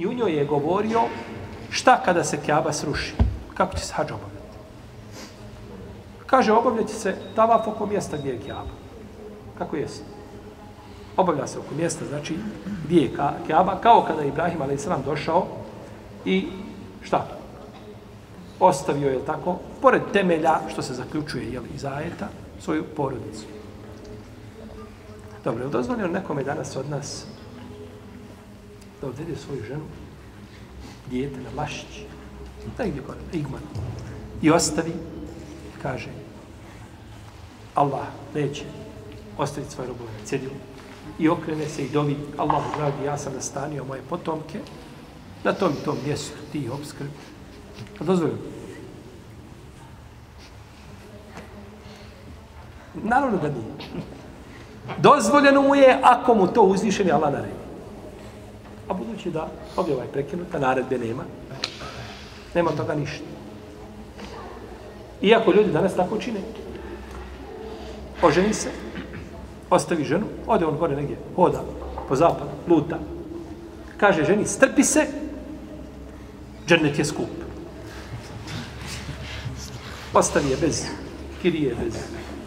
I u njoj je govorio šta kada se Kjaba sruši. Kako će se hađ obavljati? Kaže, obavljati se tavaf oko mjesta gdje je Kjaba. Kako jest? Obavlja se oko mjesta, znači gdje je Kjaba, kao kada je Ibrahim a.s. došao i šta? Ostavio je tako, pored temelja, što se zaključuje jel, iz ajeta, svoju porodicu. Dobro, je dozvoljeno nekome danas od nas da odvede svoju ženu, dijete na Lašić, negdje kod gore, igman, i ostavi, kaže, Allah neće ostaviti svoje robove na cedilu. i okrene se i dovi, Allah dragi, ja sam nastanio moje potomke, na tom i tom mjestu ti obskrbi. Pa dozvoljeno. Naravno da nije. Dozvoljeno mu je ako mu to uzvišeni Allah naredi. A budući da objava je prekinuta, naredbe nema, nema toga ništa. Iako ljudi danas tako čine, oženi se, ostavi ženu, ode on gore negdje, hoda po zapadu, luta. Kaže ženi, strpi se, džennet je skup. Ostavi je bez kirije, bez,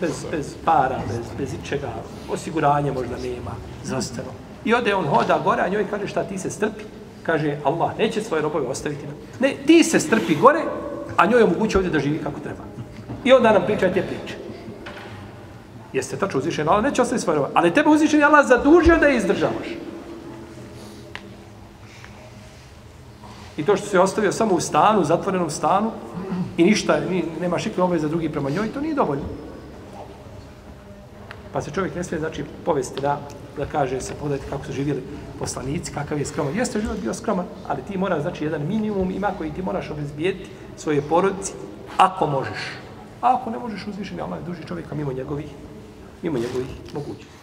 bez, bez para, bez, bez ičega, osiguranje možda nema, zastano. I ode on hoda gore, a njoj kaže šta ti se strpi. Kaže Allah, neće svoje robove ostaviti. Ne, ti se strpi gore, a njoj omoguće ovdje da živi kako treba. I onda nam priča te priče. Jeste tačno uzvišen Allah, neće ostaviti svoje robove. Ali tebe uzvišen Allah zadužio da je izdržavaš. I to što se ostavio samo u stanu, zatvorenom stanu, i ništa, ni, nema šikve obaveza drugi prema njoj, to nije dovoljno. Pa se čovjek ne smije, znači, povesti da, da kaže se, pogledajte kako su živjeli poslanici, kakav je skroman. Jeste život bio skroman, ali ti mora, znači, jedan minimum ima koji ti moraš obezbijeti svoje porodici, ako možeš. A ako ne možeš uzvišeni, Allah je duži čovjeka mimo njegovih, mimo njegovih mogućnosti.